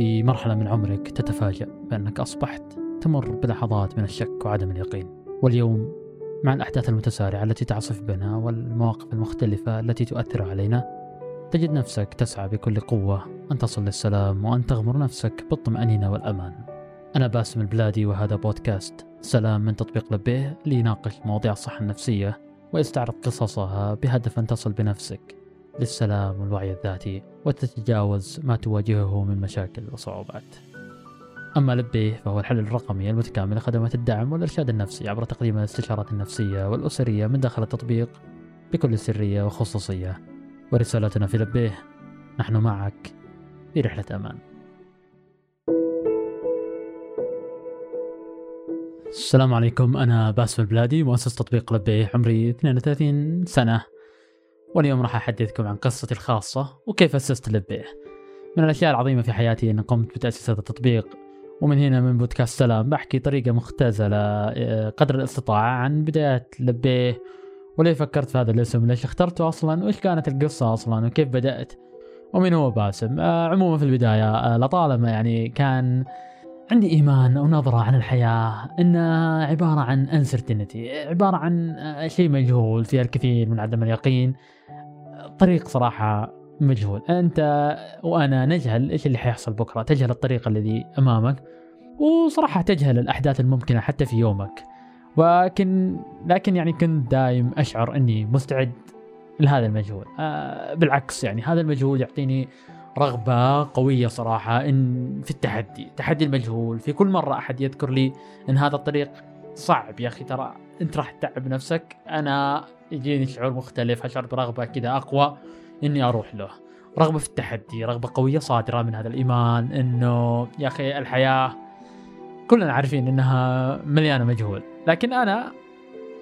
في مرحلة من عمرك تتفاجأ بأنك أصبحت تمر بلحظات من الشك وعدم اليقين. واليوم مع الأحداث المتسارعة التي تعصف بنا والمواقف المختلفة التي تؤثر علينا تجد نفسك تسعى بكل قوة أن تصل للسلام وأن تغمر نفسك بالطمأنينة والأمان. أنا باسم البلادي وهذا بودكاست سلام من تطبيق لبيه ليناقش مواضيع الصحة النفسية ويستعرض قصصها بهدف أن تصل بنفسك. للسلام والوعي الذاتي وتتجاوز ما تواجهه من مشاكل وصعوبات. أما لبيه فهو الحل الرقمي المتكامل لخدمات الدعم والإرشاد النفسي عبر تقديم الاستشارات النفسية والأسرية من داخل التطبيق بكل سرية وخصوصية. ورسالتنا في لبيه نحن معك في رحلة أمان. السلام عليكم. أنا باسم البلادي مؤسس تطبيق لبيه عمري 32 سنة. واليوم راح أحدثكم عن قصتي الخاصة وكيف أسست لبيه من الأشياء العظيمة في حياتي أن قمت بتأسيس هذا التطبيق ومن هنا من بودكاست سلام بحكي طريقة مختزلة آه، قدر الاستطاعة عن بداية لبيه وليه فكرت في هذا الاسم ليش اخترته أصلا وإيش كانت القصة أصلا وكيف بدأت ومن هو باسم. آه عموما في البداية آه لطالما يعني كان عندي إيمان أو نظرة عن الحياة أنها عبارة عن انسرتينتي عبارة عن آه، شيء مجهول فيها الكثير من عدم اليقين. طريق صراحة مجهول. أنت وأنا نجهل إيش اللي حيحصل بكرة تجهل الطريق الذي أمامك وصراحة تجهل الأحداث الممكنة حتى في يومك. ولكن لكن يعني كنت دايم أشعر أني مستعد لهذا المجهول. آه بالعكس يعني هذا المجهول يعطيني رغبة قوية صراحة إن في التحدي تحدي المجهول. في كل مرة أحد يذكر لي إن هذا الطريق صعب يا أخي ترى أنت راح تتعب نفسك. أنا يجيني شعور مختلف أشعر برغبة كذا أقوى إني أروح له. رغبة في التحدي رغبة قوية صادرة من هذا الإيمان إنه يا أخي الحياة كلنا عارفين إنها مليانة مجهول. لكن أنا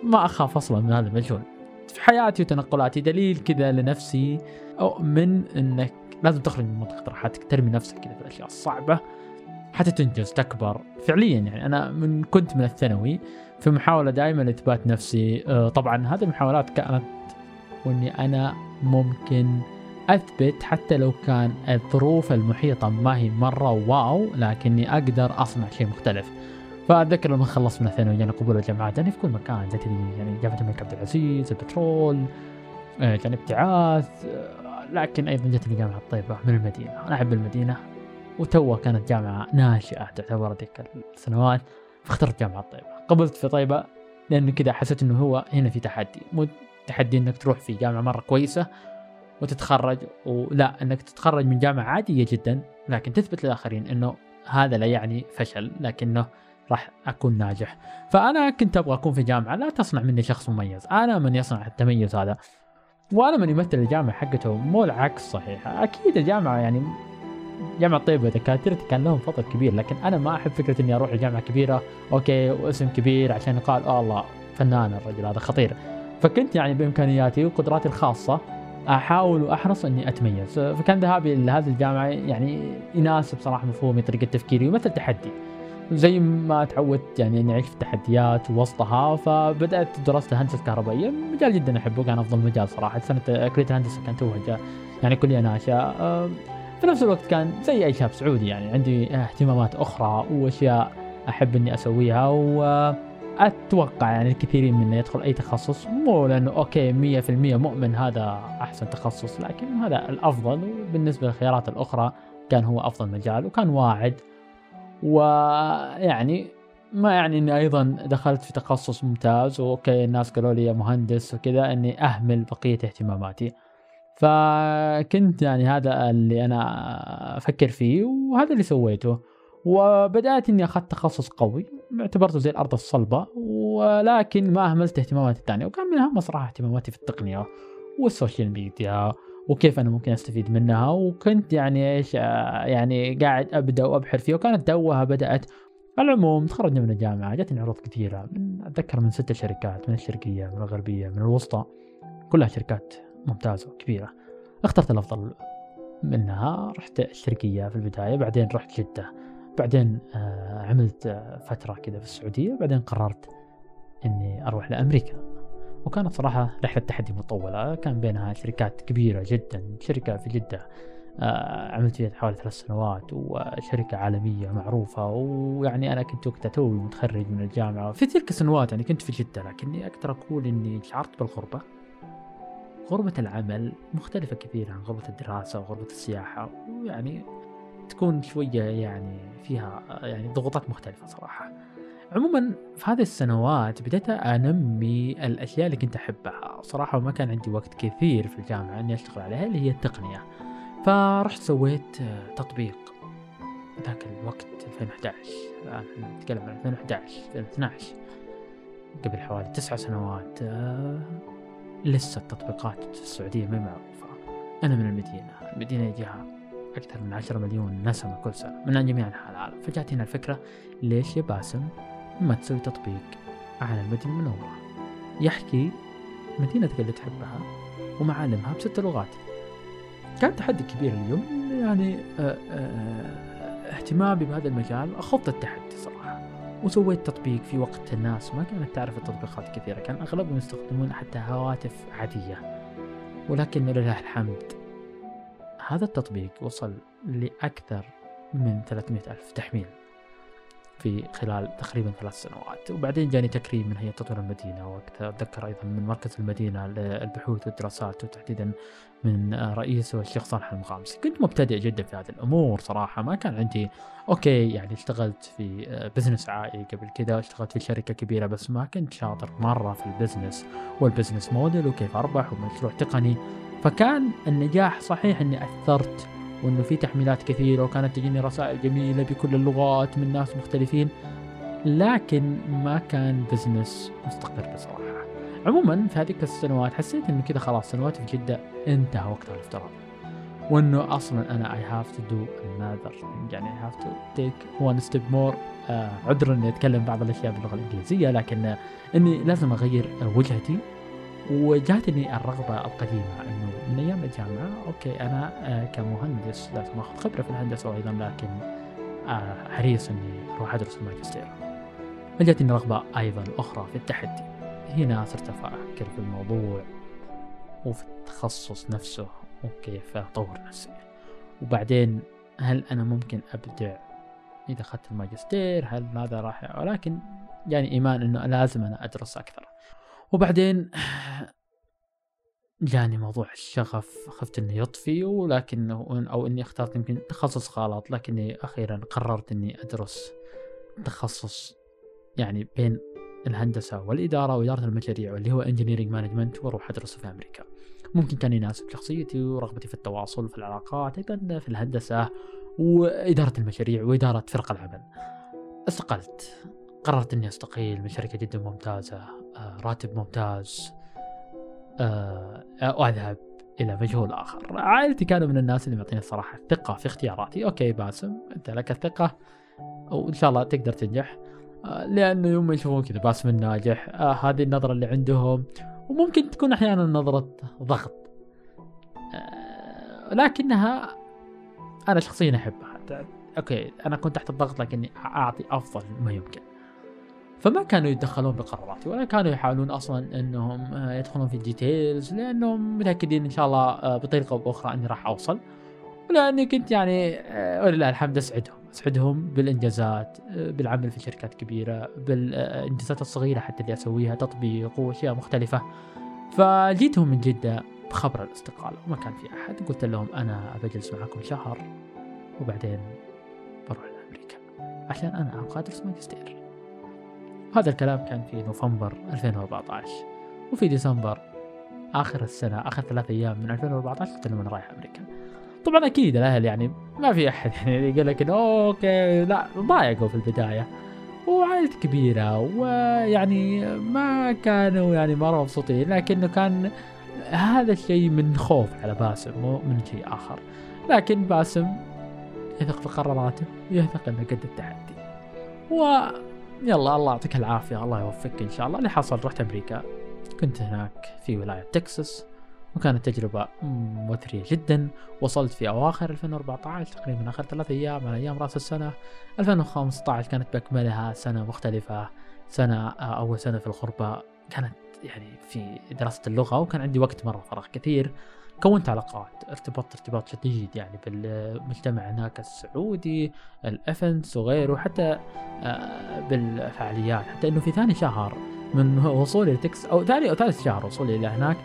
ما أخاف أصلا من هذا المجهول. في حياتي وتنقلاتي دليل كذا لنفسي أؤمن إنك لازم تخرج من منطقة راحتك ترمي نفسك كذا في الأشياء الصعبة حتى تنجز تكبر. فعليا يعني أنا من كنت من الثانوي في محاولة دائما لإثبات نفسي آه، طبعا هذه المحاولات كانت وإني أنا ممكن أثبت حتى لو كان الظروف المحيطة ما هي مرة واو لكني أقدر أصنع شيء مختلف. فأتذكر لما خلصت من الثانوي يعني قبول الجامعات يعني في كل مكان زي يعني جامعة الملك عبد العزيز البترول يعني ابتعاث آه، لكن أيضا جتني جامعة طيبة من المدينة. أنا أحب المدينة وتوه كانت جامعة ناشئة تعتبر تلك السنوات فاخترت جامعة طيبة قبلت في طيبة لأنه كذا حسيت إنه هو هنا في تحدي. مو تحدي إنك تروح في جامعة مرة كويسة وتتخرج ولا إنك تتخرج من جامعة عادية جدا لكن تثبت للآخرين إنه هذا لا يعني فشل لكنه راح أكون ناجح. فأنا كنت أبغى أكون في جامعة لا تصنع مني شخص مميز. أنا من يصنع التميز هذا. وأنا من يمثل الجامعة حقته مو العكس صحيح. أكيد الجامعة يعني جامعة طيبة دكاترتي كان لهم فضل كبير لكن أنا ما أحب فكرة إني أروح لجامعة كبيرة أوكي واسم كبير عشان يقال آه الله فنان الرجل هذا خطير. فكنت يعني بإمكانياتي وقدراتي الخاصة أحاول وأحرص إني أتميز. فكان ذهابي لهذه الجامعة يعني يناسب صراحة مفهومي طريقة تفكيري ومثل تحدي. زي ما تعودت يعني إني اعيش في التحديات وسطها فبدأت دراسه الهندسه الكهربائيه مجال جدا أحبه كان أفضل مجال صراحة. سنة كلية الهندسه كانت توها يعني كلية ناشئة. في نفس الوقت كان زي أي شاب سعودي يعني عندي اهتمامات أخرى وأشياء أحب إني أسويها. و أتوقع يعني الكثيرين منا يدخل أي تخصص. مو لأنه أوكي 100% مؤمن هذا أحسن تخصص لكن هذا الأفضل. وبالنسبة للخيارات الأخرى كان هو أفضل مجال وكان واعد. ويعني ما يعني إني أيضا دخلت في تخصص ممتاز وأوكي الناس قالوا لي مهندس وكذا إني أهمل بقية اهتماماتي. فكنت يعني هذا اللي أنا أفكر فيه وهذا اللي سويته. وبدأت إني أخذت تخصص قوي اعتبرته زي الأرض الصلبة ولكن ما أهملت اهتماماتي الثانية. وكان من أهم صراحة اهتماماتي في التقنية والسوشيال ميديا وكيف أنا ممكن أستفيد منها وكنت يعني إيش يعني قاعد أبدأ وأبحر فيها وكانت توها بدأت على العموم تخرجنا من الجامعة جاتني عروض كثيرة من أتذكر من ستة شركات من الشرقية من الغربية من الوسطى كلها شركات ممتازة وكبيرة. اخترت الأفضل منها رحت الشرقية في البداية بعدين رحت جدة بعدين آه، عملت آه، فترة كذا في السعودية بعدين قررت إني أروح لأمريكا. وكانت صراحة رحلة تحدي مطولة كان بينها شركات كبيرة جدا شركة في جدة آه، عملت فيها حوالي ثلاث سنوات وشركة عالمية معروفة ويعني أنا كنت وقتها توي متخرج من الجامعة. في تلك السنوات يعني كنت في جدة لكني أقدر أقول إني شعرت بالغربة. غربة العمل مختلفة كثير عن غربة الدراسة وغربة السياحة ويعني تكون شوية يعني فيها يعني ضغوطات مختلفة صراحة. عموما في هذه السنوات بديت أنمي الأشياء اللي كنت أحبها. صراحة ما كان عندي وقت كثير في الجامعة إني أشتغل عليها اللي هي التقنية. فرحت سويت تطبيق ذاك الوقت 2011 الآن نتكلم عن 2011 2012 قبل حوالي تسع سنوات لسه التطبيقات في السعودية ما معروفة. أنا من المدينة. المدينة يجيها أكثر من 10 مليون نسمة كل سنة من جميع أنحاء العالم. فجاتني الفكرة ليش يا باسم ما تسوي تطبيق على المدينة المنورة. يحكي مدينتك اللي تحبها ومعالمها بست لغات. كان تحدي كبير اليوم يعني آه آه اهتمامي بهذا المجال. أخذت التحدي صراحة وسويت تطبيق في وقت الناس. ما كانت تعرف التطبيقات كثيرة كان أغلبهم يستخدمون حتى هواتف عادية. ولكن لله الحمد هذا التطبيق وصل لأكثر من 300 ألف تحميل. في خلال تقريبا ثلاث سنوات. وبعدين جاني تكريم من هيئة تطوير المدينة وقتها أتذكر أيضا من مركز المدينة للبحوث والدراسات وتحديدا من رئيسه الشيخ صالح المغامسي. كنت مبتدئ جدا في هذه الأمور صراحة. ما كان عندي أوكي يعني اشتغلت في business عائلي قبل كذا اشتغلت في شركة كبيرة بس ما كنت شاطر مرة في ال business وال business model وكيف أربح ومشروع تقني. فكان النجاح صحيح أني أثرت وإنه في تحميلات كثيرة وكانت تجيني رسائل جميلة بكل اللغات من ناس مختلفين. لكن ما كان business مستقر بصراحة. عموما في هذيك السنوات حسيت إنه كذا خلاص سنواتي في جدة انتهى وقتها الافتراضي وإنه أصلا أنا I have to do another يعني I have to take one step more عذرا إني أتكلم بعض الأشياء باللغة الإنجليزية لكن إني لازم أغير وجهتي. وجاتني الرغبة القديمة إنه من أيام الجامعة أوكي أنا آه، كمهندس لازم آخذ خبرة في الهندسة أيضا لكن آه، حريص إني أروح أدرس الماجستير. فجاتني رغبة أيضا أخرى في التحدي. هنا صرت أفكر في الموضوع وفي التخصص نفسه وكيف أطور نفسي. وبعدين هل أنا ممكن أبدع إذا أخذت الماجستير؟ هل هذا راح؟ ولكن يعني إيمان إنه لازم أنا أدرس أكثر. وبعدين جاني موضوع الشغف خفت انه يطفي ولكن أو إني اخترت يمكن تخصص غلط لكني أخيرا قررت إني أدرس تخصص يعني بين الهندسة والإدارة وإدارة المشاريع واللي هو engineering management وأروح ادرسه في أمريكا. ممكن كان يناسب شخصيتي ورغبتي في التواصل وفي العلاقات أيضا في الهندسة وإدارة المشاريع وإدارة فرق العمل. استقلت قررت إني أستقيل من شركة جدا ممتازة آه، راتب ممتاز آه، وأذهب إلى مجهول آخر. عائلتي كانوا من الناس اللي معطيني الصراحة الثقه في اختياراتي. أوكي باسم أنت لك الثقة وإن شاء الله تقدر تنجح. آه، لأنه يوم يشوفون كذا باسم الناجح آه هذه النظرة اللي عندهم. وممكن تكون أحيانا نظرة ضغط. آه لكنها أنا شخصيا أحبها. أوكي أنا كنت تحت الضغط لكني أعطي أفضل ما يمكن. فما كانوا يتدخلون بقراراتي ولا كانوا يحاولون أصلا إنهم آه، يدخلون في ال details لأنهم متأكدين إن شاء الله آه، بطريقة أو بأخرى أني راح أوصل. ولأني كنت يعني آه، ولله الحمد أسعدهم أسعدهم بالإنجازات بالعمل في شركات كبيرة بالإنجازات الصغيرة حتى اللي أسويها تطبيق وأشياء مختلفة. فجيتهم من جدة بخبر الاستقالة وما كان في أحد. قلت لهم أنا بجلس معاكم شهر وبعدين بروح لأمريكا عشان أنا أبغى أدرس ماجستير. هذا الكلام كان في نوفمبر 2014 وفي ديسمبر آخر السنة آخر ثلاث أيام من 2014 قلت لهم أنا رايح أمريكا. طبعا أكيد الأهل يعني ما في أحد يعني يقول لك أوكي لا ضايقوا في البداية وعائلتي كبيرة ويعني ما كانوا يعني مرة مبسوطين لكنه كان هذا الشيء من خوف على باسم مو من شيء آخر. لكن باسم يثق في قراراته ويثق إنه قد التحدي. و يلا الله يعطيك العافية الله يوفقك إن شاء الله. اللي حصل رحت أمريكا. كنت هناك في ولاية تكساس وكانت تجربة مثرية جدا. وصلت في أواخر 2014 تقريبا آخر ثلاثة أيام من أيام رأس السنة. 2015 كانت بأكملها سنة مختلفة. سنة آه، أول سنة في الغربة كانت يعني في دراسة اللغة وكان عندي وقت مرة فراغ كثير. كونت علاقات ارتبطت ارتباط شديد يعني بالمجتمع هناك السعودي الأفنس وغيره حتى آه، بالفعاليات. حتى إنه في ثاني شهر من وصولي لتكساس أو ثاني أو ثالث شهر وصولي إلى هناك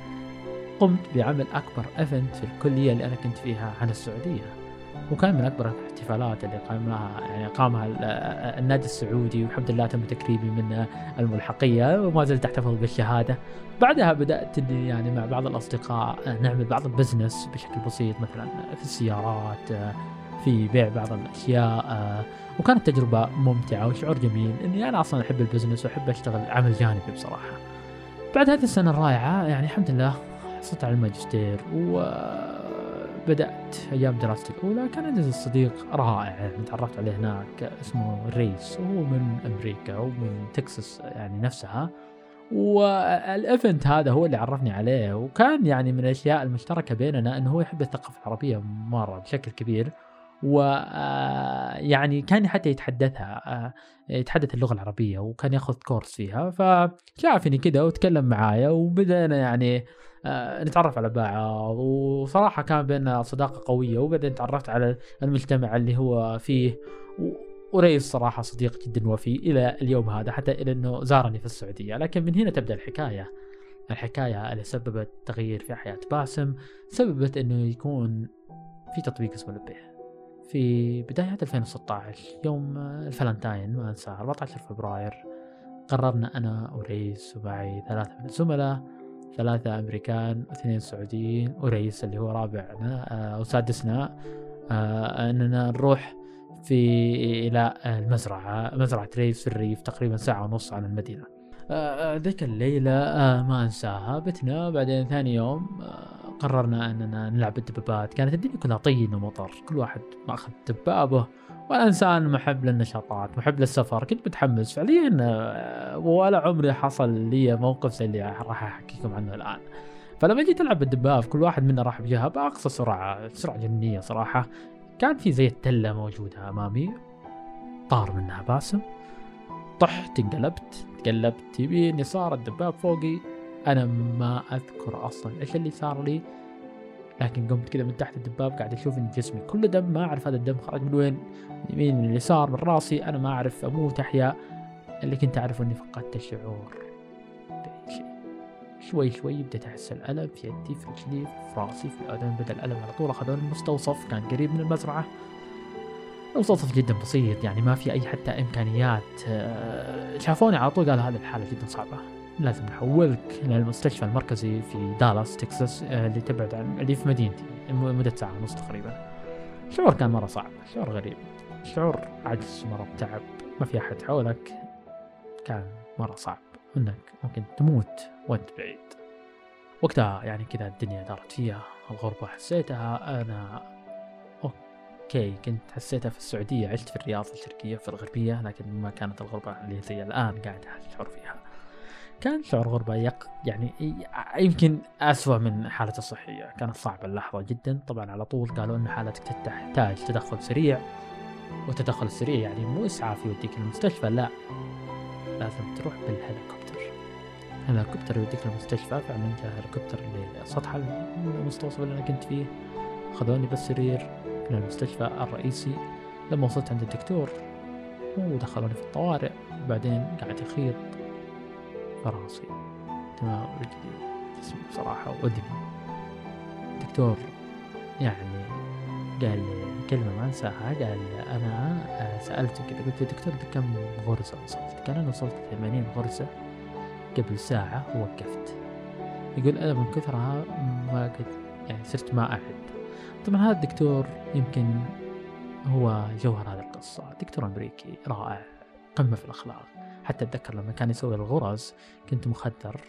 قمت بعمل أكبر event في الكلية اللي أنا كنت فيها عن السعودية. وكان من أكبر الاحتفالات اللي قامها يعني قامها النادي السعودي والحمد لله تم تكريمي من الملحقية وما زلت احتفظ بالشهادة. بعدها بدأت إني يعني مع بعض الأصدقاء نعمل بعض ال business بشكل بسيط مثلا في السيارات في بيع بعض الأشياء وكانت تجربة ممتعة وشعور جميل. إني أنا أصلا أحب ال business وأحب أشتغل عمل جانبي بصراحة. بعد هذه السنة الرائعة يعني الحمد لله حصلت على الماجستير وبدأت أيام دراستي الأولى كان عندي صديق رائع يعني تعرفت عليه هناك اسمه ريس وهو من أمريكا ومن تكساس يعني نفسها. وال event هذا هو اللي عرفني عليه وكان يعني من الأشياء المشتركة بيننا إنه هو يحب الثقافة العربية مرة بشكل كبير. و آه، يعني كان حتى يتحدثها آه، يتحدث اللغة العربية وكان ياخذ كورس فيها. فشافني كذا وتكلم معايا وبدأنا يعني نتعرف على بعض. وصراحة كان بيننا صداقة قوية وبعدين تعرفت على المجتمع اللي هو فيه. وريس صراحة صديق جدا وفي إلى اليوم هذا حتى إلى إنه زارني في السعودية. لكن من هنا تبدأ الحكاية. الحكاية اللي سببت تغيير في حياة باسم سببت إنه يكون في تطبيق اسمه لبيه في بداية 2016 يوم الفلنتاين ما أنساه 14 فبراير قررنا أنا وريس ومعي ثلاثة من الزملاء ثلاثة أمريكان واثنين سعوديين ورئيس اللي هو رابعنا أو آه، سادسنا. آه، أننا نروح في إلى المزرعة مزرعة ريس في الريف تقريبا ساعة ونص عن المدينة. آه، ذيك الليلة ما أنساها بتنا بعدين ثاني يوم قررنا أننا نلعب الدبابات. كانت الدنيا كلها طين ومطر كل واحد ماخذ دبابة. وأنا انسان محب للنشاطات محب للسفر كنت متحمس فعليا آه، ولا عمري حصل لي موقف زي اللي راح أحكيكم عنه الآن. فلما جيت ألعب بالدباب كل واحد منا راح بجهة بأقصى سرعة سرعة جنية صراحة. كان في زي التله موجودة أمامي طار منها باسم. طحت انقلبت تقلبت يمين يسار الدباب فوقي. أنا ما أذكر أصلا إيش اللي صار لي. لكن قمت كذا من تحت الدباب قاعد أشوف إن جسمي كله دم ما أعرف هذا الدم خرج من وين من اليمين من اليسار من راسي أنا ما أعرف أموت احيا اللي كنت اعرف إني فقدت الشعور. شوي شوي بديت أحس الألم في يدي في رجلي في راسي في الاذن بدأ الألم على طول. اخذوني المستوصف كان قريب من المزرعة. المستوصف جدا بسيط يعني ما في أي حتى إمكانيات. آه، شافوني على طول قالوا هذه الحالة جدا صعبة. لازم نحولك للمستشفى المركزي في دالاس تكساس آه، اللي تبعد عن اللي في مدينتي مدة ساعة ونص تقريبا. الشعور كان مرة صعب شعور غريب شعور عجز مرض تعب. ما في أحد حولك كان مرة صعب إنك ممكن تموت وأنت بعيد. وقتها يعني كذا الدنيا دارت فيها الغربة حسيتها أنا أوكي كنت حسيتها في السعودية عشت في الرياض الشرقية في الغربية لكن ما كانت الغربة اللي زي الآن قاعد أشعر فيها. كان شعور غربة يق يعني يمكن أسوأ من حالته الصحية. كانت صعبة اللحظة جدا. طبعا على طول قالوا أن حالتك تحتاج تدخل سريع. والتدخل السريع يعني مو إسعاف يوديك المستشفى لا. لازم تروح بالهليكوبتر. الهليكوبتر يوديك المستشفى. فعلا جاء هليكوبتر لسطح المستوصف اللي أنا كنت فيه. خذوني بالسرير إلى المستشفى الرئيسي. لما وصلت عند الدكتور ودخلوني في الطوارئ. وبعدين قاعد يخيط. فراسي تمام. رجلي جسمي بصراحة وأذني الدكتور يعني قال لي كلمة ما أنساها قال أنا آه، سألته كذا قلت له دكتور كم غرزة وصلت؟ قال أنا وصلت 80 غرزة قبل ساعة ووقفت. يقول أنا من كثرها ما قد يعني صرت ما أعد. طبعا هذا الدكتور يمكن هو جوهر هذه القصة. دكتور أمريكي رائع قمة في الأخلاق. حتى أتذكر لما كان يسوي الغرز كنت مخدر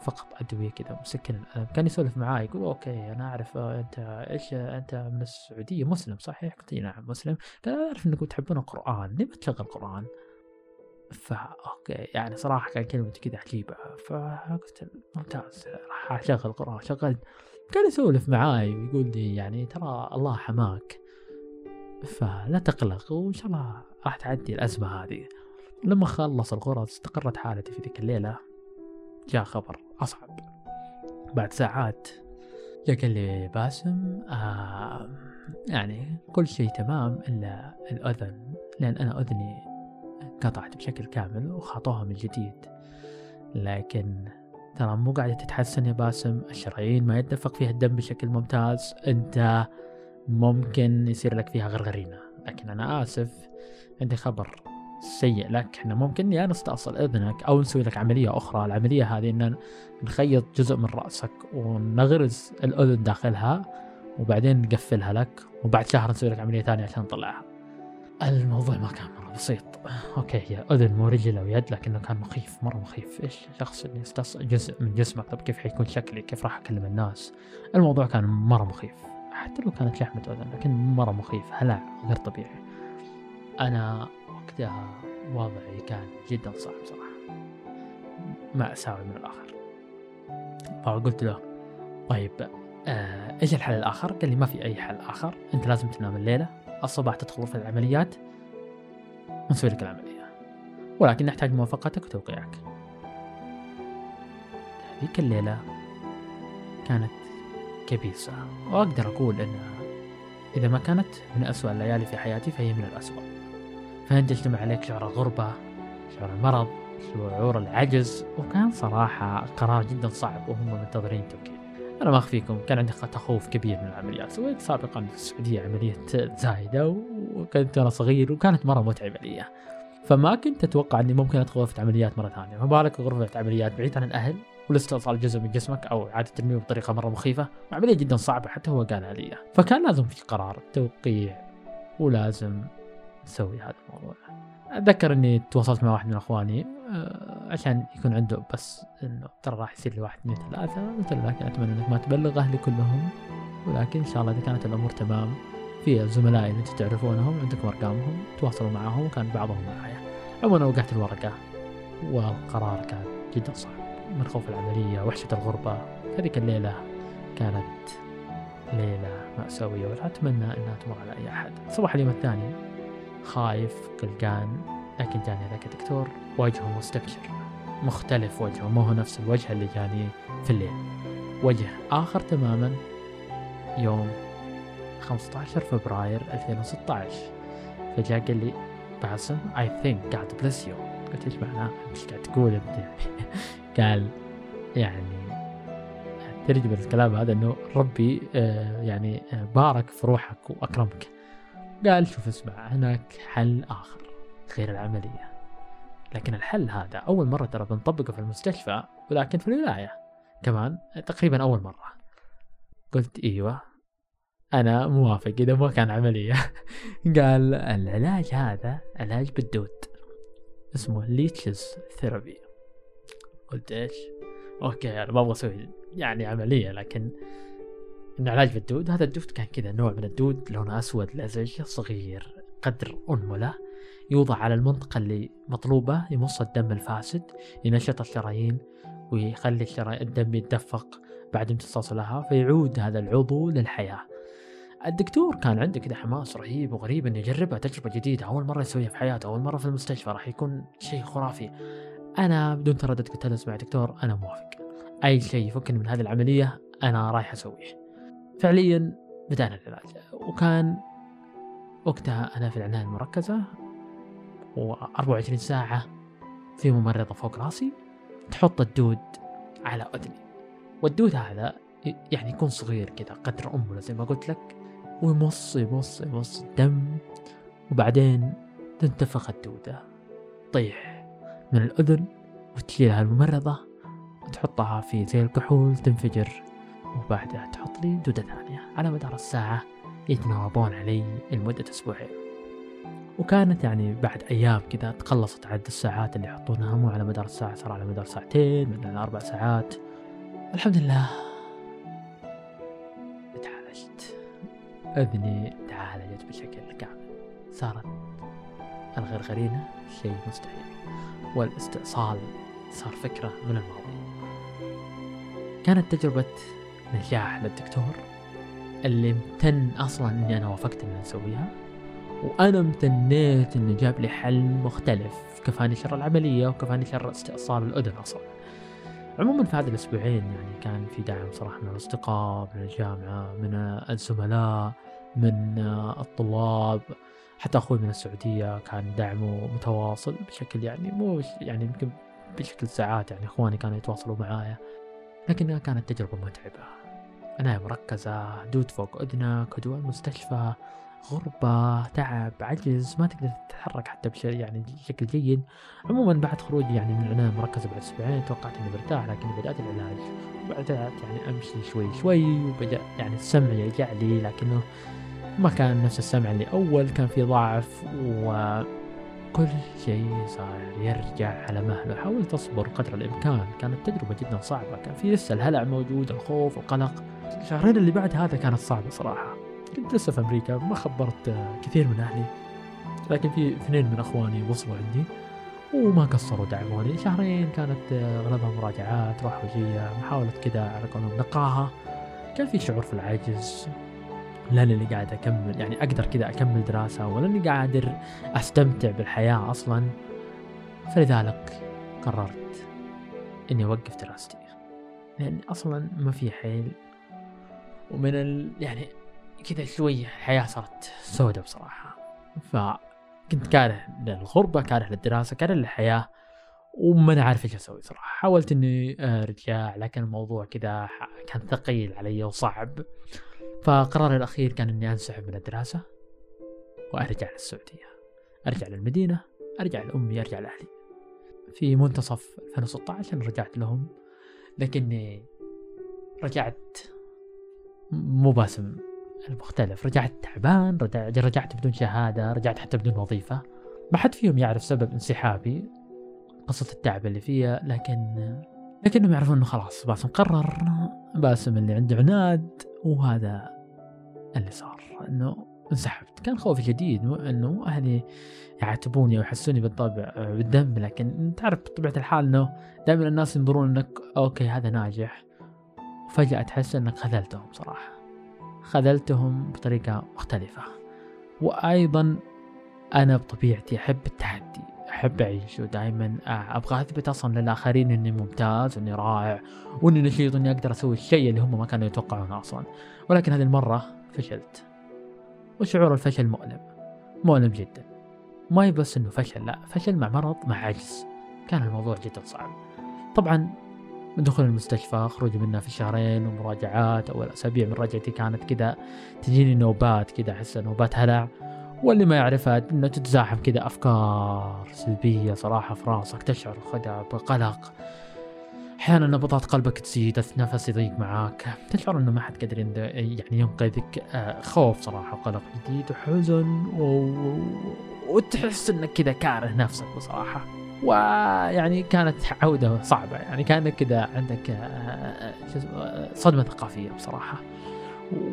فقط أدوية كذا مسكن. الألم كان يسولف معاي يقول أوكي أنا أعرف آه، أنت إيش أنت من السعودية مسلم صحيح؟ قلت نعم مسلم. قال أنا أعرف أنكم تحبون القرآن ليه ما تشغل قرآن؟ فا أوكي يعني صراحة كان كلمته كذا عجيبة. فقلت ممتاز راح أشغل قرآن. شغلت. كان يسولف معاي ويقول لي يعني ترى الله حماك فلا تقلق وإن شاء الله راح تعدي الأزمة هذه. لما خلص الغرز استقرت حالتي في ذيك الليلة. جاء خبر أصعب. بعد ساعات جاء قال لي باسم آه يعني كل شيء تمام إلا الأذن لأن أنا أذني انقطعت بشكل كامل وخطوها من جديد. لكن ترى مو قاعدة تتحسن يا باسم؟ الشرايين ما يتدفق فيها الدم بشكل ممتاز. أنت ممكن يصير لك فيها غرغرينة. لكن أنا آسف عندي خبر. سيء لك. إحنا ممكن يا نستأصل إذنك أو نسوي لك عملية أخرى. العملية هذه إن نخيط جزء من رأسك ونغرز الأذن داخلها وبعدين نقفلها لك وبعد شهر نسوي لك عملية ثانية عشان نطلعها. الموضوع ما كان مرة بسيط. أوكي هي أذن مو رجل أو يد لكنه كان مخيف مرة مخيف. إيش شخص اللي يستص جزء من جسمك؟ طب كيف حيكون شكلي؟ كيف راح أكلم الناس؟ الموضوع كان مرة مخيف. حتى لو كانت لحمة أذن لكن مرة مخيف هلع غير طبيعي. أنا وقتها وضعي كان جدا صعب صراحة. مأساوي من الآخر. فقلت له طيب آه إيش الحل الآخر؟ قال لي ما في أي حل آخر أنت لازم تنام الليلة الصباح تدخل في العمليات ونسوي لك العملية ولكن نحتاج موافقتك وتوقيعك. هذيك الليلة كانت كبيسة وأقدر أقول أنها إذا ما كانت من أسوأ الليالي في حياتي فهي من الأسوأ. فأنت يجتمع عليك شعور الغربة شعور المرض شعور العجز وكان صراحة قرار جدا صعب وهم منتظرين توكيل أنا ما أخفيكم كان عندي تخوف كبير من العمليات. سويت سابقا في السعودية عملية زايدة وكنت أنا صغير وكانت مرة متعبة لي. فما كنت أتوقع أني ممكن أدخل غرفة عمليات مرة ثانية. ما بالك غرفة عمليات بعيد عن الأهل والاستئصال جزء من جسمك أو إعادة تنميه بطريقة مرة مخيفة. وعمليه جدا صعبة حتى هو قالها لي. فكان لازم في قرار توقيع ولازم نسوي هذا الموضوع. أتذكر إني تواصلت مع واحد من إخواني آه، عشان يكون عنده بس إنه ترى راح يصير لي واحد اثنين ثلاثة قلت له لكن أتمنى إنك ما تبلغ أهلي كلهم ولكن إن شاء الله إذا كانت الأمور تمام في زملائي اللي أنتم تعرفونهم عندكم أرقامهم تواصلوا معهم وكان بعضهم معايا. عموما وقعت الورقة والقرار كان جدا صعب. من خوف العملية وحشة الغربة هذيك الليلة كانت ليلة مأساوية ولا أتمنى أنها تمر على أي أحد. صباح اليوم الثاني. خايف قلقان لكن جاني ذاك الدكتور وجهه مستبشر. مختلف وجهه ما هو نفس الوجه اللي جاني في الليل. وجه آخر تماما يوم 15 فبراير 2016 فجاء قال لي باسم I think God bless you. قلت إيش معناه؟ إيش قاعد تقول انت؟ قال يعني ترجمة الكلام هذا إنه ربي آه، يعني آه، بارك في روحك وأكرمك. قال شوف اسمع هناك حل آخر غير العملية. لكن الحل هذا أول مرة ترى بنطبقه في المستشفى ولكن في الولاية كمان تقريبا أول مرة. قلت إيوه أنا موافق إذا ما كان عملية. قال العلاج هذا علاج بالدود اسمه leeches therapy قلت إيش؟ okay أنا ما أبغى أسوي يعني عملية لكن إنه علاج بالدود هذا الدود كان كذا نوع من الدود لونه أسود لزج صغير قدر أنملة يوضع على المنطقة اللي مطلوبة يمص الدم الفاسد ينشط الشرايين ويخلي الشرايين الدم يتدفق بعد امتصاصه لها فيعود هذا العضو للحياة. الدكتور كان عنده كذا حماس رهيب وغريب إنه يجربها تجربة جديدة أول مرة يسويها في حياته أول مرة في المستشفى راح يكون شيء خرافي. أنا بدون تردد قلت له اسمع دكتور أنا موافق. أي شيء يفكني من هذه العملية أنا رايح أسويه. فعليا بدأنا العلاج. وكان وقتها أنا في العناية المركزة و24 ساعة في ممرضة فوق راسي تحط الدود على أذني. والدود هذا يعني يكون صغير كذا قدر أمه زي ما قلت لك ويمص يمص يمص الدم وبعدين تنتفخ الدودة. طيح من الأذن وتشيلها الممرضة وتحطها في زي الكحول تنفجر وبعدها تحط لي دودة ثانية على مدار الساعة يتناوبون علي لمدة أسبوعين. وكانت يعني بعد أيام كذا تقلصت عدد الساعات اللي يحطونها مو على مدار الساعة صار على مدار ساعتين من أربع ساعات. الحمد لله تعالجت أذني تعالجت بشكل كامل. صارت الغرغرينة شيء مستحيل. والاستئصال صار فكرة من الماضي. كانت تجربة نجاح للدكتور اللي امتن أصلا إني أنا وافقت إني اسويها وأنا امتنيت إنه جاب لي حل مختلف كفاني شر العملية وكفاني شر استئصال الأذن أصلا. عموما في هذه الأسبوعين يعني كان في دعم صراحة من الأصدقاء من الجامعة من الزملاء من الطلاب حتى أخوي من السعودية كان دعمه متواصل بشكل يعني مو يعني يمكن بشكل ساعات يعني إخواني كانوا يتواصلوا معايا. لكنها كانت تجربة متعبة. عناية مركزة دود فوق أذنك هدوء المستشفى غربة تعب عجز ما تقدر تتحرك حتى بشيء يعني بشكل جيد. عموما بعد خروجي يعني من العناية المركزة بعد أسبوعين توقعت إني برتاح لكن بدأت العلاج. وبدأت يعني أمشي شوي شوي وبدأ يعني السمع يرجع لي لكنه ما كان نفس السمع اللي أول كان في ضعف وكل شيء صار يرجع على مهله. حاولت أصبر قدر الإمكان. كانت تجربة جدا صعبة. كان في لسه الهلع موجود الخوف القلق. الشهرين اللي بعد هذا كانت صعبة صراحة. كنت لسه في أمريكا ما خبرت كثير من أهلي. لكن في اثنين من أخواني وصلوا عندي وما قصروا دعموني. شهرين كانت أغلبها مراجعات روح وجية محاولة كذا على قولهم نقاهة. كان في شعور في العجز. لا اللي قاعد أكمل يعني أقدر كذا أكمل دراسة ولا إني قادر أستمتع بالحياة أصلا. فلذلك قررت إني أوقف دراستي لأن أصلا ما في حيل. ومن ال يعني كذا شوي الحياة صارت سودة بصراحة. فكنت كاره للغربة كاره للدراسة كاره للحياة وما أنا عارف إيش أسوي صراحة. حاولت إني أرجع لكن الموضوع كذا كان ثقيل علي وصعب. فقراري الأخير كان إني أنسحب من الدراسة وأرجع للسعودية. أرجع للمدينة أرجع لأمي أرجع لأهلي. في منتصف 2016 رجعت لهم لكني رجعت مو باسم المختلف. رجعت تعبان رجعت بدون شهادة رجعت حتى بدون وظيفة. ما حد فيهم يعرف سبب انسحابي قصة التعب اللي فيها لكن لكنهم يعرفون إنه خلاص باسم قرر باسم اللي عنده عناد وهذا اللي صار إنه انسحبت. كان خوفي شديد إنه أهلي يعاتبوني ويحسوني بالطبع بالذنب لكن تعرف بطبيعة الحال إنه دائما الناس ينظرون إنك أوكي هذا ناجح. وفجأة تحس إنك خذلتهم صراحة. خذلتهم بطريقة مختلفة. وأيضا أنا بطبيعتي أحب التحدي. أحب أعيش ودائما أبغى أثبت أصلا للآخرين إني ممتاز وإني رائع وإني نشيط وإني أقدر أسوي الشيء اللي هم ما كانوا يتوقعونه أصلا. ولكن هذه المرة فشلت. وشعور الفشل مؤلم. مؤلم جدا. ما بس إنه فشل لا فشل مع مرض مع عجز. كان الموضوع جدا صعب. طبعا من دخول المستشفى خروجي منها في شهرين ومراجعات أول أسابيع من رجعتي كانت كذا تجيني نوبات كذا أحس نوبات هلع. واللي ما يعرفها إنه تتزاحم كذا أفكار سلبية صراحة في راسك تشعر خدع بقلق. أحيانا نبضات قلبك تزيد النفس يضيق معاك. تشعر إنه ما حد قادر يعني ينقذك. آه، خوف صراحة وقلق جديد وحزن و... وتحس إنك كذا كاره نفسك بصراحة. ويعني كانت عودة صعبة. يعني كأنك كذا عندك آه، آه، صدمة ثقافية بصراحة.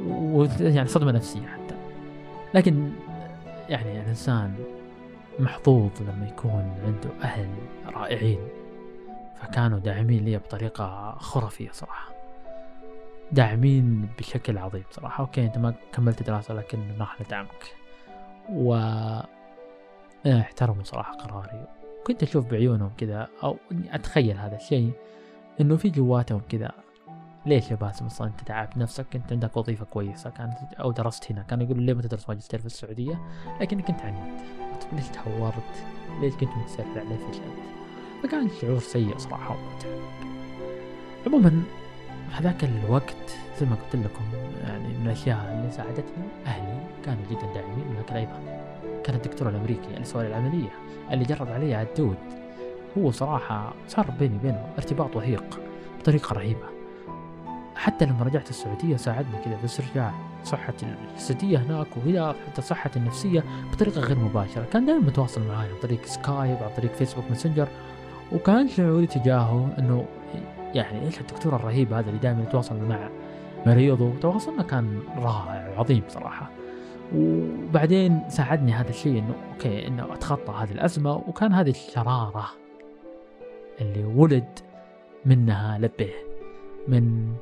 ويعني صدمة نفسية حتى. لكن يعني الإنسان محظوظ لما يكون عنده أهل رائعين فكانوا داعمين لي بطريقة خرافية صراحة. داعمين بشكل عظيم صراحة. أوكي أنت ما كملت دراسة لكن نحن ندعمك. و احترموا صراحة قراري. كنت أشوف بعيونهم كذا أو أتخيل هذا الشيء إنه في جواتهم كذا. ليش يا باسم أصلا أنت تعبت نفسك؟ انت عندك وظيفة كويسة كانت أو درست هنا. كانوا يقولوا ليه ما تدرس ماجستير في السعودية؟ لكنك كنت عنيد ليش تهورت؟ ليش كنت متسرع؟ ليه فشلت؟ فكان شعور سيء صراحة ومتعب. عموما هذاك الوقت زي ما قلت لكم يعني من الأشياء اللي ساعدتني أهلي كانوا جدا داعمين ولكن أيضا كان الدكتور الأمريكي اللي سوى العملية اللي جرب علي عدود. هو صراحة صار بيني وبينه ارتباط وثيق بطريقة رهيبة. حتى لما رجعت السعودية ساعدني كذا في استرجاع صحتي الجسدية هناك وهنا حتى صحتي النفسية بطريقة غير مباشرة. كان دائما متواصل معي عن طريق سكايب عن طريق فيسبوك ماسنجر وكان شعوري تجاهه إنه يعني إيش الدكتور الرهيب هذا اللي دائما يتواصل مع مريضه؟ تواصلنا كان رائع وعظيم صراحة. وبعدين ساعدني هذا الشيء إنه okay إنه أتخطى هذه الأزمة. وكان هذه الشرارة اللي ولد منها لبيه من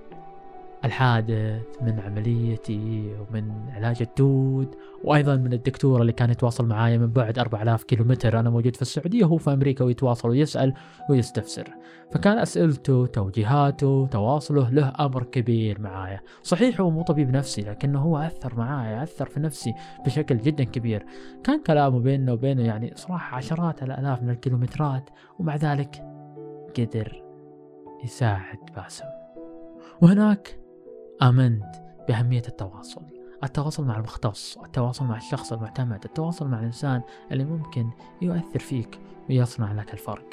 الحادث من عمليتي ومن علاج الدود وأيضا من الدكتور اللي كان يتواصل معايا من بعد 4000 كيلومتر. أنا موجود في السعودية وهو في أمريكا ويتواصل ويسأل ويستفسر. فكان أسئلته توجيهاته تواصله له أمر كبير معايا. صحيح هو مو طبيب نفسي لكنه هو أثر معايا أثر في نفسي بشكل جدا كبير. كان كلامه بيننا وبينه يعني صراحة عشرات الآلاف من الكيلومترات ومع ذلك قدر يساعد باسم. وهناك آمنت بأهمية التواصل. التواصل مع المختص التواصل مع الشخص المعتمد التواصل مع الإنسان اللي ممكن يؤثر فيك ويصنع لك الفرق.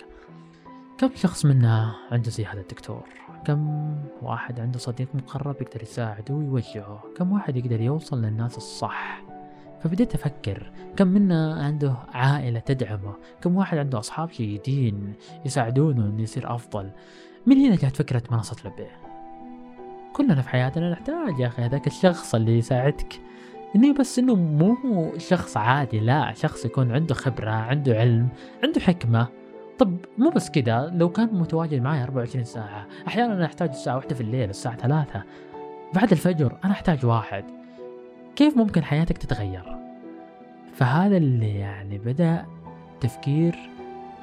كم شخص منا عنده زي هذا الدكتور كم واحد عنده صديق مقرب يقدر يساعده ويوجهه؟ كم واحد يقدر يوصل للناس الصح؟ فبديت أفكر كم منا عنده عائلة تدعمه؟ كم واحد عنده أصحاب جيدين يساعدونه أنه يصير أفضل؟ من هنا جات فكرة منصة لبيه كلنا في حياتنا نحتاج يا أخي هذاك الشخص اللي يساعدك. انه بس إنه مو شخص عادي لا شخص يكون عنده خبرة عنده علم عنده حكمة. طب مو بس كذا لو كان متواجد معي 24 ساعة أحيانا أنا أحتاج الساعة واحدة في الليل الساعة ثلاثة. بعد الفجر أنا أحتاج واحد. كيف ممكن حياتك تتغير؟ فهذا اللي يعني بدأ تفكير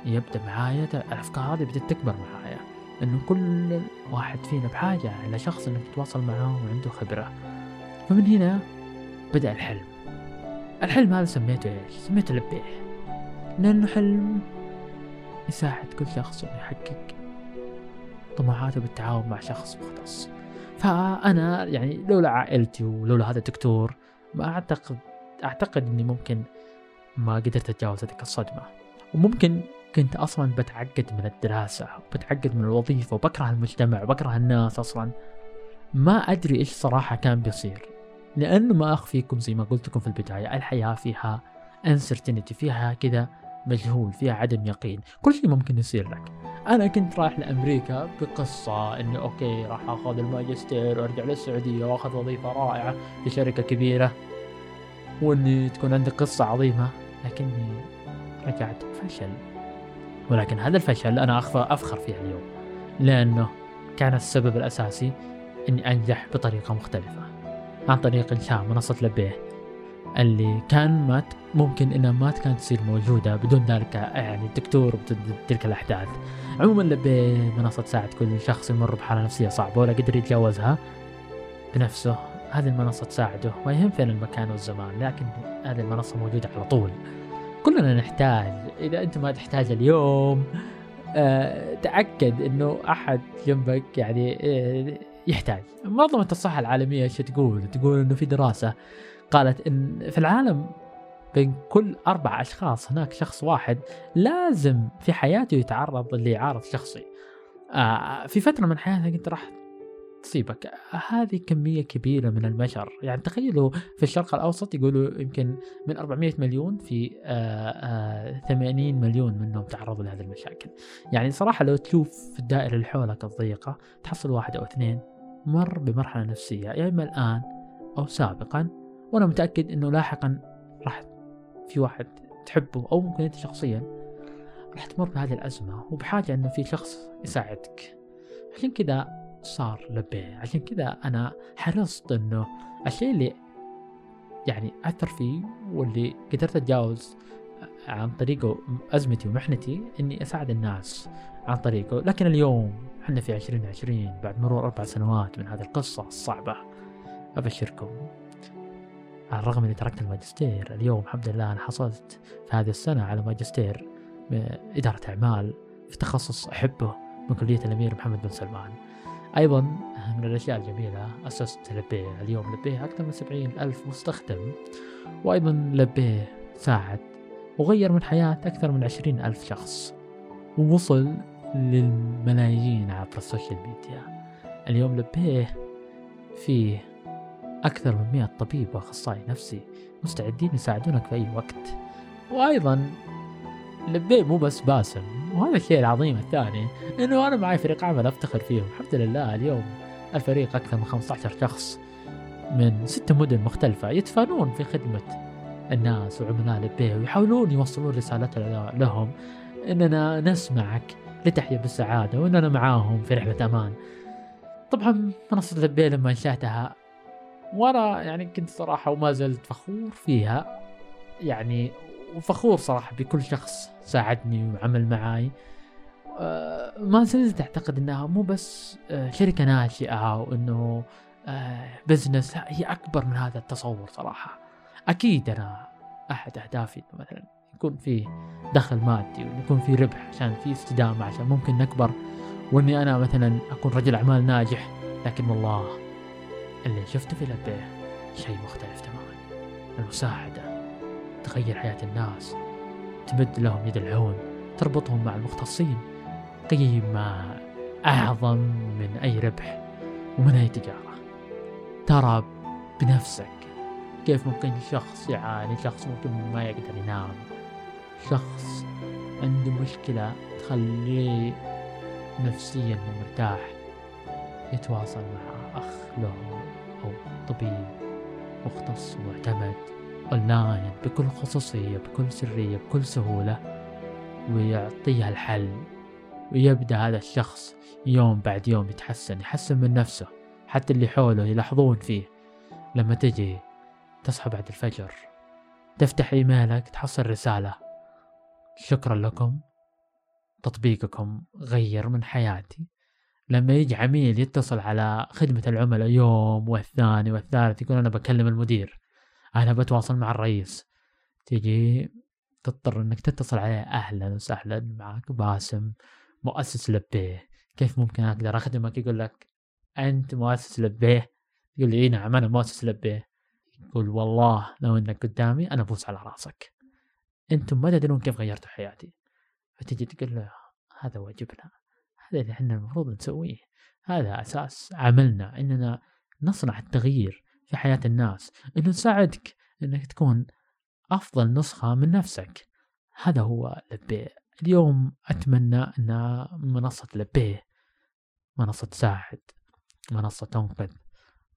يبدأ معايا الأفكار هذه بدأت تكبر معايا. انه كل واحد فينا بحاجة إلى شخص إنك تتواصل معاه وعنده خبرة. فمن هنا بدأ الحلم. الحلم هذا سميته إيش؟ سميته لبيه لأنه حلم يساعد كل شخص إنه يحقق طموحاته بالتعاون مع شخص مختص. فأنا يعني لولا عائلتي ولولا هذا الدكتور ما أعتقد أعتقد إني ممكن ما قدرت أتجاوز هذيك الصدمة. وممكن كنت أصلا بتعقد من الدراسة وبتعقد من الوظيفة وبكره المجتمع وبكره الناس أصلا. ما أدري إيش صراحة كان بيصير لأنه ما أخفيكم زي ما قلت لكم في البداية الحياة فيها uncertainty فيها كذا مجهول فيها عدم يقين. كل شيء ممكن يصير لك. أنا كنت رايح لأمريكا بقصة إنه okay راح آخذ الماجستير وأرجع للسعودية وأخذ وظيفة رائعة في شركة كبيرة وإني تكون عندي قصة عظيمة لكني رجعت فشل. ولكن هذا الفشل أنا أفخر فيه اليوم لأنه كان السبب الأساسي إني أنجح بطريقة مختلفة عن طريق إنشاء منصة لبيه اللي كان ما ممكن إنها ما كانت تصير موجودة بدون ذلك يعني الدكتور وبدون تلك الأحداث. عموما لبيه منصة تساعد كل شخص يمر بحالة نفسية صعبة ولا قدر يتجاوزها بنفسه. هذه المنصة تساعده ما يهم فين المكان والزمان لكن هذه المنصة موجودة على طول. كلنا نحتاج إذا أنت ما تحتاج اليوم أه تأكد إنه أحد جنبك يعني أه يحتاج. منظمه الصحه العالمية إيش تقول؟ تقول إنه في دراسة قالت إن في العالم بين كل أربع أشخاص هناك شخص واحد لازم في حياته يتعرض لعارض شخصي. آه في فترة من حياته أنت راح تصيبك هذه كمية كبيرة من البشر يعني تخيلوا في الشرق الأوسط يقولوا يمكن من 400 مليون في 80 آه، آه، مليون منهم تعرضوا لهذه المشاكل. يعني صراحة لو تشوف في الدائرة اللي حولك الضيقة تحصل واحد أو اثنين مر بمرحلة نفسية يا إما الآن أو سابقا. وأنا متأكد أنه لاحقا راح في واحد تحبه أو ممكن أنت شخصيا راح تمر بهذه الأزمة. وبحاجة أنه في شخص يساعدك. عشان كذا صار لبيه عشان كذا أنا حرصت أنه الشيء اللي يعني أثر فيه واللي قدرت أتجاوز عن طريقه أزمتي ومحنتي إني أساعد الناس عن طريقه. لكن اليوم إحنا في عشرين عشرين بعد مرور أربع سنوات من هذه القصة الصعبة أبشركم. على الرغم إني تركت الماجستير اليوم الحمد لله أنا حصلت في هذه السنة على ماجستير إدارة أعمال في تخصص أحبه من كلية الأمير محمد بن سلمان. أيضا من الأشياء الجميلة أسست لبيه اليوم لبيه أكثر من سبعين ألف مستخدم وأيضا لبيه ساعد وغير من حياة أكثر من عشرين ألف شخص ووصل للملايين عبر ال social media. اليوم لبيه فيه أكثر من مئة طبيب وأخصائي نفسي مستعدين يساعدونك في أي وقت. وأيضا لبيه مو بس باسم وهذا الشيء العظيم الثاني إنه أنا معي فريق عمل أفتخر فيهم. الحمد لله اليوم الفريق أكثر من 15 شخص من ست مدن مختلفة يتفانون في خدمة الناس وعملاء لبيه ويحاولون يوصلون رسالتنا لهم. إننا نسمعك لتحيا بالسعادة وإننا معاهم في رحلة أمان. طبعا منصة لبيه لما انشأتها وأنا يعني كنت صراحة وما زلت فخور فيها. يعني وفخور صراحة بكل شخص ساعدني وعمل معاي. آه، ما زلت أعتقد إنها مو بس آه، شركة ناشئة وإنه بزنس لا هي أكبر من هذا التصور صراحة. أكيد أنا أحد أهدافي مثلا يكون فيه دخل مادي ويكون فيه ربح عشان فيه استدامة عشان ممكن نكبر وإني أنا مثلا أكون رجل أعمال ناجح. لكن والله اللي شفته في لبيه شيء مختلف تماما. المساعدة. تغير حياة الناس. تمد لهم يد العون تربطهم مع المختصين. قيمة أعظم من أي ربح ومن أي تجارة. ترى بنفسك كيف ممكن شخص يعاني شخص ممكن ما يقدر ينام. شخص عنده مشكلة تخليه نفسيا مرتاح يتواصل مع أخ له أو طبيب مختص ومعتمد أونلاين بكل خصوصية بكل سرية بكل سهولة. ويعطيها الحل. ويبدأ هذا الشخص يوم بعد يوم يتحسن يحسن من نفسه. حتى اللي حوله يلاحظون فيه. لما تجي تصحى بعد الفجر. تفتح إيميلك تحصل رسالة. شكرا لكم. تطبيقكم غير من حياتي. لما يجي عميل يتصل على خدمة العملاء يوم والثاني والثالث يقول أنا بكلم المدير. أنا بتواصل مع الرئيس. تجي تضطر إنك تتصل عليه. أهلا وسهلا معك باسم مؤسس لبيه كيف ممكن أقدر أخدمك؟ يقول لك أنت مؤسس لبيه يقول لي نعم أنا مؤسس لبيه يقول والله لو إنك قدامي أنا ابوس على رأسك. أنتم ما تدرون كيف غيرتوا حياتي. فتجي تقول له هذا واجبنا. هذا اللي إحنا المفروض نسويه. هذا أساس عملنا إننا نصنع التغيير. في حياة الناس إنه نساعدك إنك تكون أفضل نسخة من نفسك. هذا هو لبيه اليوم أتمنى إن منصة لبيه منصة تساعد منصة تنقذ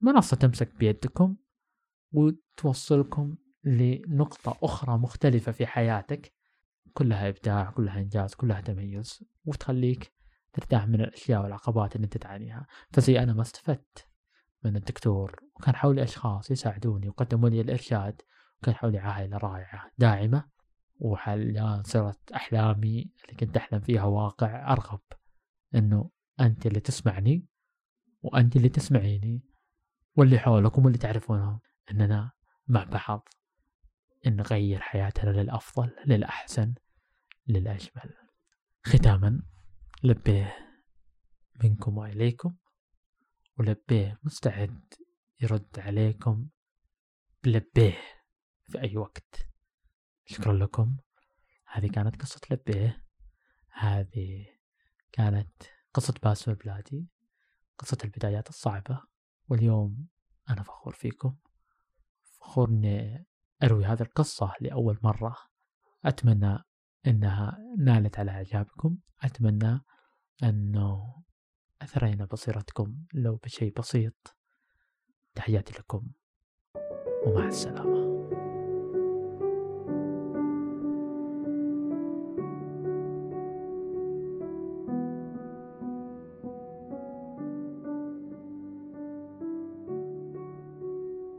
منصة تمسك بيدكم وتوصلكم لنقطة أخرى مختلفة في حياتك. كلها إبداع كلها إنجاز كلها تميز وتخليك ترتاح من الأشياء والعقبات اللي أنت تعانيها. فزي أنا ما استفدت. من الدكتور وكان حولي أشخاص يساعدوني وقدموا لي الإرشاد وكان حولي عائلة رائعة داعمة وحاليا صرت أحلامي اللي كنت أحلم فيها واقع أرغب إنه أنت اللي تسمعني وأنت اللي تسمعيني واللي حولكم واللي تعرفونهم إننا مع بعض نغير حياتنا للأفضل للأحسن للأجمل. ختاما لبيه منكم وإليكم. ولبيه مستعد يرد عليكم بلبيه في أي وقت. شكرا لكم. هذه كانت قصة لبيه. هذه كانت قصة باسم البلادي قصة البدايات الصعبة واليوم أنا فخور فيكم. فخور إني أروي هذه القصة لأول مرة. أتمنى أنها نالت على إعجابكم. أتمنى أنه أثرينا بصيرتكم لو بشيء بسيط. تحياتي لكم ومع السلامة.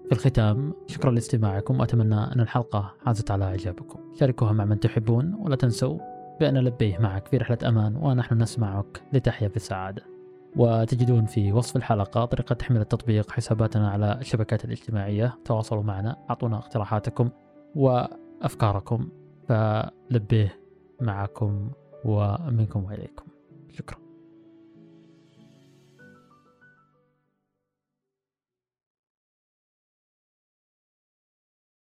في الختام شكرا لاستماعكم وأتمنى أن الحلقة حازت على إعجابكم. شاركوها مع من تحبون ولا تنسوا بأن نلبيه معك في رحلة أمان ونحن نسمعك لتحيا بالسعادة. وتجدون في وصف الحلقة طريقة تحميل التطبيق حساباتنا على الشبكات الاجتماعية. تواصلوا معنا أعطونا اقتراحاتكم وأفكاركم فلبيه معكم ومنكم وإليكم. شكرا.